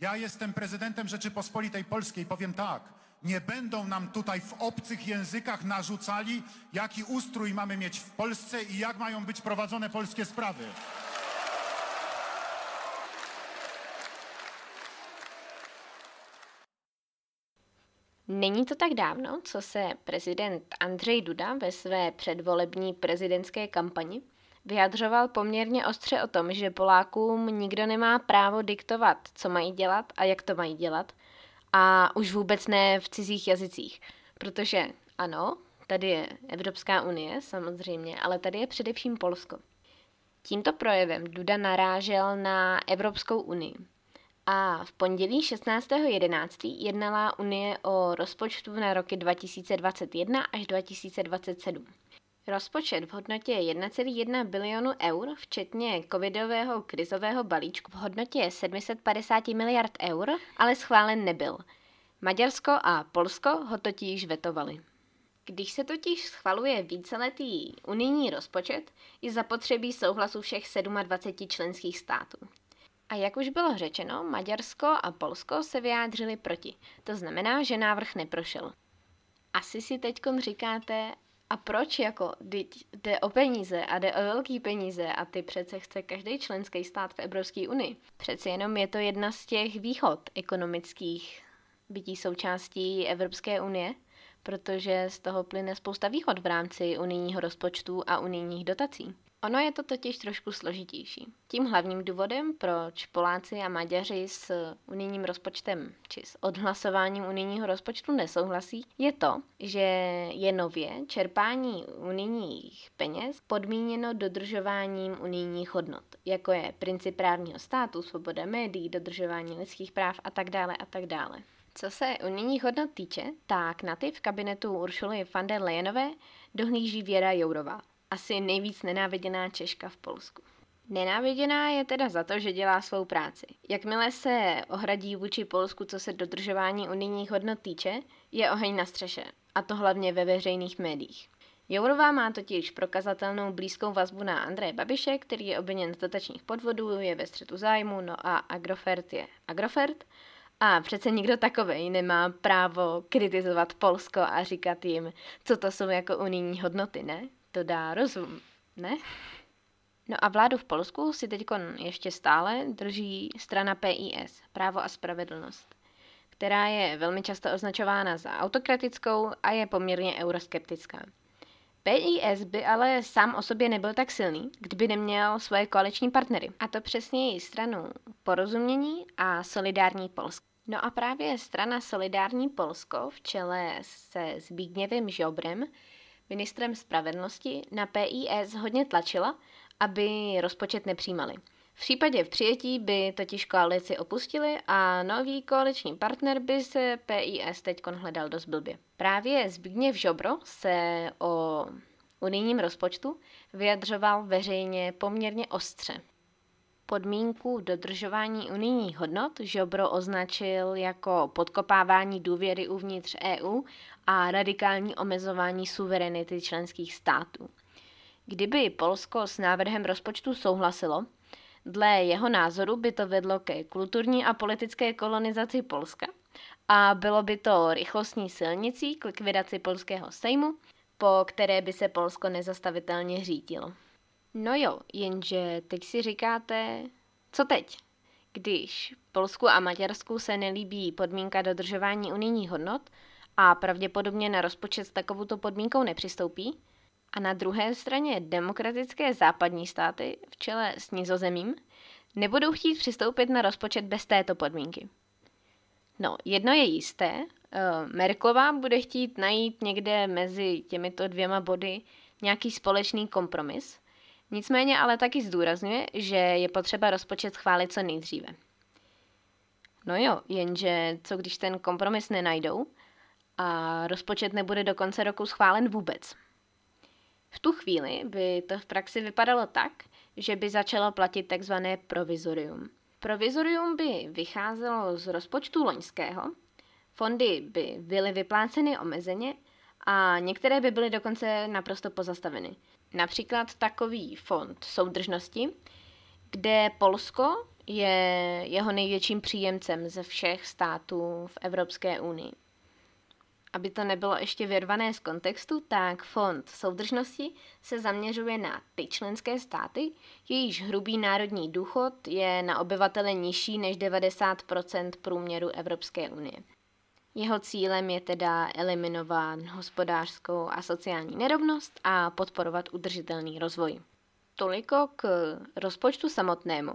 Ja jestem prezydentem Rzeczypospolitej Polskiej, powiem tak. Nie będą nam tutaj w obcych językach narzucali, jaki ustrój mamy mieć w Polsce i jak mają być prowadzone polskie sprawy. Není to tak dávno, co se prezident Andřej Duda ve své předvolební prezidentské kampani vyjadřoval poměrně ostře o tom, že Polákům nikdo nemá právo diktovat, co mají dělat a jak to mají dělat, a už vůbec ne v cizích jazycích. Protože ano, tady je Evropská unie samozřejmě, ale tady je především Polsko. Tímto projevem Duda narážel na Evropskou unii. A v pondělí 16.11. jednala Unie o rozpočtu na roky 2021 až 2027. Rozpočet v hodnotě 1,1 bilionu eur, včetně covidového krizového balíčku v hodnotě 750 miliard eur, ale schválen nebyl. Maďarsko a Polsko ho totiž vetovali. Když se totiž schvaluje víceletý unijní rozpočet, je zapotřebí souhlasu všech 27 členských států. A jak už bylo řečeno, Maďarsko a Polsko se vyjádřili proti. To znamená, že návrh neprošel. Asi si teď říkáte, a proč jako, jde o peníze a jde o velký peníze a ty přece chce každý členský stát v Evropské unii. Přeci jenom je to jedna z těch výhod ekonomických bytí součástí Evropské unie, protože z toho plyne spousta výhod v rámci unijního rozpočtu a unijních dotací. Ono je to totiž trošku složitější. Tím hlavním důvodem, proč Poláci a Maďaři s unijním rozpočtem či s odhlasováním unijního rozpočtu nesouhlasí, je to, že je nově čerpání unijních peněz podmíněno dodržováním unijních hodnot, jako je princip právního státu, svoboda médií, dodržování lidských práv a tak dále a tak dále. Co se unijních hodnot týče, tak na ty v kabinetu Uršuly van der Leyenové dohlíží Věra Jourová, asi nejvíc nenáviděná Češka v Polsku. Nenáviděná je teda za to, že dělá svou práci. Jakmile se ohradí vůči Polsku, co se dodržování unijních hodnot týče, je oheň na střeše. A to hlavně ve veřejných médiích. Jourová má totiž prokazatelnou blízkou vazbu na Andreje Babiše, který je obviněn z dotačních podvodů, je ve střetu zájmu, no a Agrofert je Agrofert. A přece nikdo takovej nemá právo kritizovat Polsko a říkat jim, co to jsou jako unijní hodnoty, ne? To dá rozum, ne? No a vládu v Polsku si teď ještě stále drží strana PIS, Právo a spravedlnost, která je velmi často označována za autokratickou a je poměrně euroskeptická. PIS by ale sám o sobě nebyl tak silný, kdyby neměl svoje koaliční partnery. A to přesně její stranu Porozumění a Solidární Polsko. No a právě strana Solidární Polsko v čele se Zbigněvem Žobrem, ministrem spravedlnosti, na PIS hodně tlačila, aby rozpočet nepřijímali. V případě v přijetí by totiž koalici opustili a nový koaliční partner by se PIS teď hledal dost blbě. Právě Zbigněv Žobro se o unijním rozpočtu vyjadřoval veřejně poměrně ostře. Podmínku dodržování unijních hodnot Žobro označil jako podkopávání důvěry uvnitř EU a radikální omezování suverenity členských států. Kdyby Polsko s návrhem rozpočtu souhlasilo, dle jeho názoru by to vedlo ke kulturní a politické kolonizaci Polska a bylo by to rychlostní silnicí k likvidaci polského sejmu, po které by se Polsko nezastavitelně řídilo. No jo, jenže teď si říkáte, co teď? Když Polsku a Maďarsku se nelíbí podmínka dodržování unijních hodnot a pravděpodobně na rozpočet s takovouto podmínkou nepřistoupí, a na druhé straně demokratické západní státy v čele s nizozemím nebudou chtít přistoupit na rozpočet bez této podmínky. No, jedno je jisté, eh, Merklová bude chtít najít někde mezi těmito dvěma body nějaký společný kompromis, nicméně ale taky zdůrazňuje, že je potřeba rozpočet schválit co nejdříve. No jo, jenže co když ten kompromis nenajdou a rozpočet nebude do konce roku schválen vůbec? V tu chvíli by to v praxi vypadalo tak, že by začalo platit takzvané provizorium. Provizorium by vycházelo z rozpočtu loňského, fondy by byly vypláceny omezeně a některé by byly dokonce naprosto pozastaveny. Například takový fond soudržnosti, kde Polsko je jeho největším příjemcem ze všech států v Evropské unii. Aby to nebylo ještě vyrvané z kontextu, tak Fond soudržnosti se zaměřuje na ty členské státy, jejíž hrubý národní důchod je na obyvatele nižší než 90% průměru Evropské unie. Jeho cílem je teda eliminovat hospodářskou a sociální nerovnost a podporovat udržitelný rozvoj. Toliko k rozpočtu samotnému.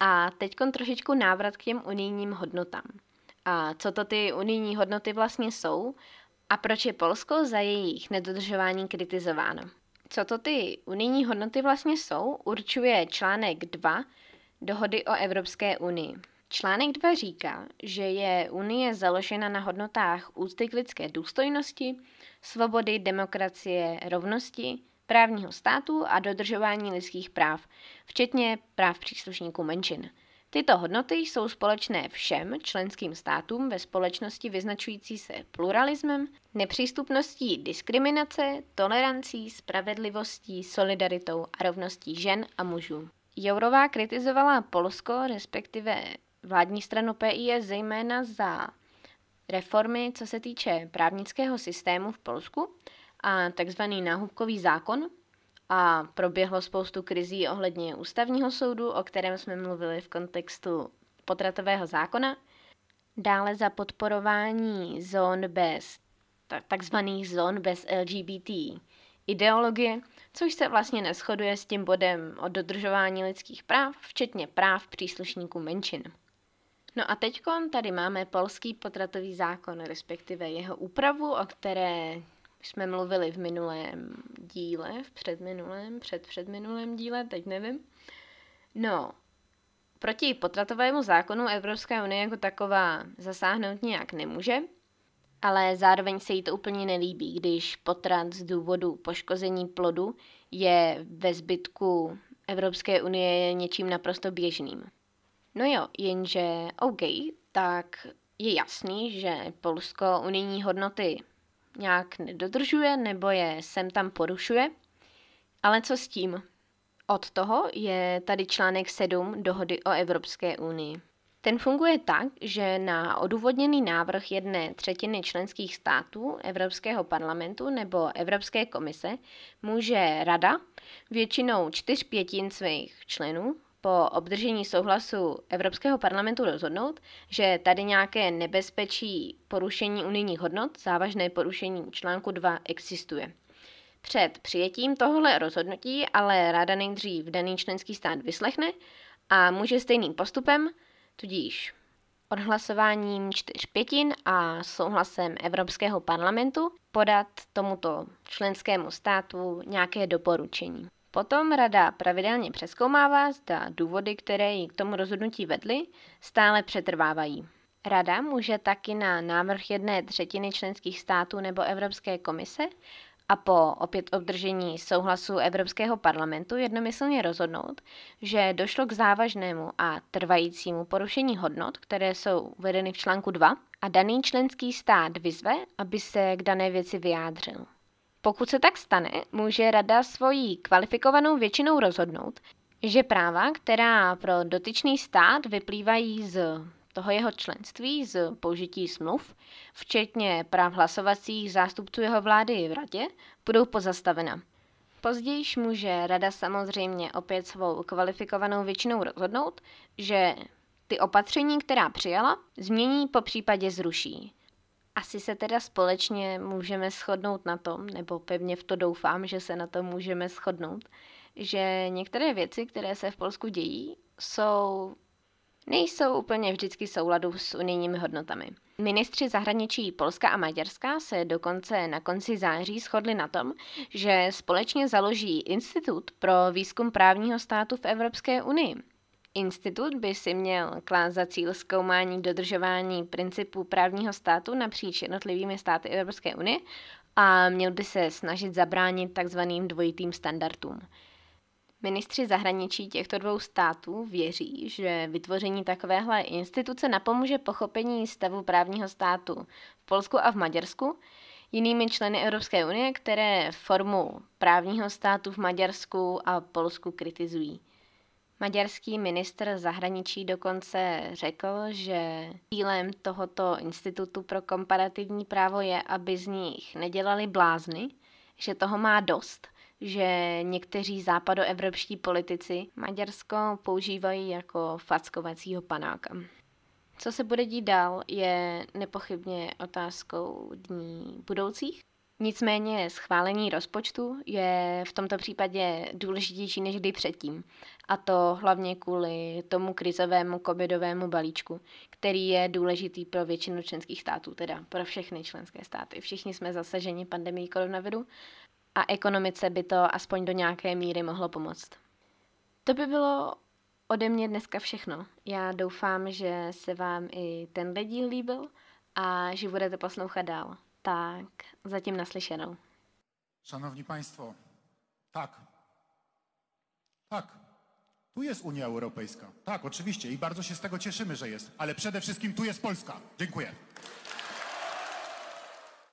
A teď trošičku návrat k těm unijním hodnotám. A co to ty unijní hodnoty vlastně jsou a proč je Polsko za jejich nedodržování kritizováno. Co to ty unijní hodnoty vlastně jsou, určuje článek 2 dohody o Evropské unii. Článek 2 říká, že je Unie založena na hodnotách úcty k lidské důstojnosti, svobody, demokracie, rovnosti, právního státu a dodržování lidských práv, včetně práv příslušníků menšin. Tyto hodnoty jsou společné všem členským státům ve společnosti vyznačující se pluralismem, nepřístupností diskriminace, tolerancí, spravedlivostí, solidaritou a rovností žen a mužů. Jourová kritizovala Polsko, respektive vládní stranu PIS, zejména za reformy, co se týče právnického systému v Polsku a takzvaný náhubkový zákon, a proběhlo spoustu krizí ohledně ústavního soudu, o kterém jsme mluvili v kontextu potratového zákona. Dále za podporování zón bez, takzvaných zón bez LGBT ideologie, což se vlastně neschoduje s tím bodem o dodržování lidských práv, včetně práv příslušníků menšin. No a teď tady máme polský potratový zákon, respektive jeho úpravu, o které jsme mluvili v minulém díle, v předminulém, předpředminulém díle, teď nevím. No, proti potratovému zákonu Evropská unie jako taková zasáhnout nějak nemůže, ale zároveň se jí to úplně nelíbí, když potrat z důvodu poškození plodu je ve zbytku Evropské unie něčím naprosto běžným. No jo, jenže OK, tak je jasný, že Polsko unijní hodnoty nějak nedodržuje nebo je sem tam porušuje. Ale co s tím? Od toho je tady článek 7 dohody o Evropské unii. Ten funguje tak, že na odůvodněný návrh jedné třetiny členských států Evropského parlamentu nebo Evropské komise může Rada většinou čtyř pětin svých členů po obdržení souhlasu Evropského parlamentu rozhodnout, že tady nějaké nebezpečí porušení unijních hodnot, závažné porušení článku 2 existuje. Před přijetím tohle rozhodnutí ale ráda nejdřív daný členský stát vyslechne a může stejným postupem, tudíž odhlasováním čtyř pětin a souhlasem Evropského parlamentu podat tomuto členskému státu nějaké doporučení. Potom rada pravidelně přeskoumává, zda důvody, které ji k tomu rozhodnutí vedly, stále přetrvávají. Rada může taky na návrh jedné třetiny členských států nebo Evropské komise a po opět obdržení souhlasu Evropského parlamentu jednomyslně rozhodnout, že došlo k závažnému a trvajícímu porušení hodnot, které jsou uvedeny v článku 2 a daný členský stát vyzve, aby se k dané věci vyjádřil. Pokud se tak stane, může rada svojí kvalifikovanou většinou rozhodnout, že práva, která pro dotyčný stát vyplývají z toho jeho členství, z použití smluv, včetně práv hlasovacích zástupců jeho vlády v radě, budou pozastavena. Později může rada samozřejmě opět svou kvalifikovanou většinou rozhodnout, že ty opatření, která přijala, změní po případě zruší. Asi se teda společně můžeme shodnout na tom, nebo pevně v to doufám, že se na to můžeme shodnout, že některé věci, které se v Polsku dějí, jsou nejsou úplně vždycky souladu s unijními hodnotami. Ministři zahraničí Polska a Maďarska se dokonce na konci září shodli na tom, že společně založí Institut pro výzkum právního státu v Evropské unii. Institut by si měl klást za cíl zkoumání dodržování principů právního státu napříč jednotlivými státy Evropské unie a měl by se snažit zabránit takzvaným dvojitým standardům. Ministři zahraničí těchto dvou států věří, že vytvoření takovéhle instituce napomůže pochopení stavu právního státu v Polsku a v Maďarsku jinými členy Evropské unie, které formu právního státu v Maďarsku a Polsku kritizují. Maďarský ministr zahraničí dokonce řekl, že cílem tohoto institutu pro komparativní právo je, aby z nich nedělali blázny, že toho má dost, že někteří západoevropští politici Maďarsko používají jako fackovacího panáka. Co se bude dít dál, je nepochybně otázkou dní budoucích. Nicméně schválení rozpočtu je v tomto případě důležitější než kdy předtím. A to hlavně kvůli tomu krizovému covidovému balíčku, který je důležitý pro většinu členských států, teda pro všechny členské státy. Všichni jsme zasaženi pandemií koronaviru a ekonomice by to aspoň do nějaké míry mohlo pomoct. To by bylo ode mě dneska všechno. Já doufám, že se vám i ten díl líbil a že budete poslouchat dál. Tak, zatím naslyšenou. Szanowni Państwo, tak. Tak. Tu jest Unia Europejska. Tak, oczywiście i bardzo się z tego cieszymy, że jest. Ale przede wszystkim tu jest Polska. Dziękuję.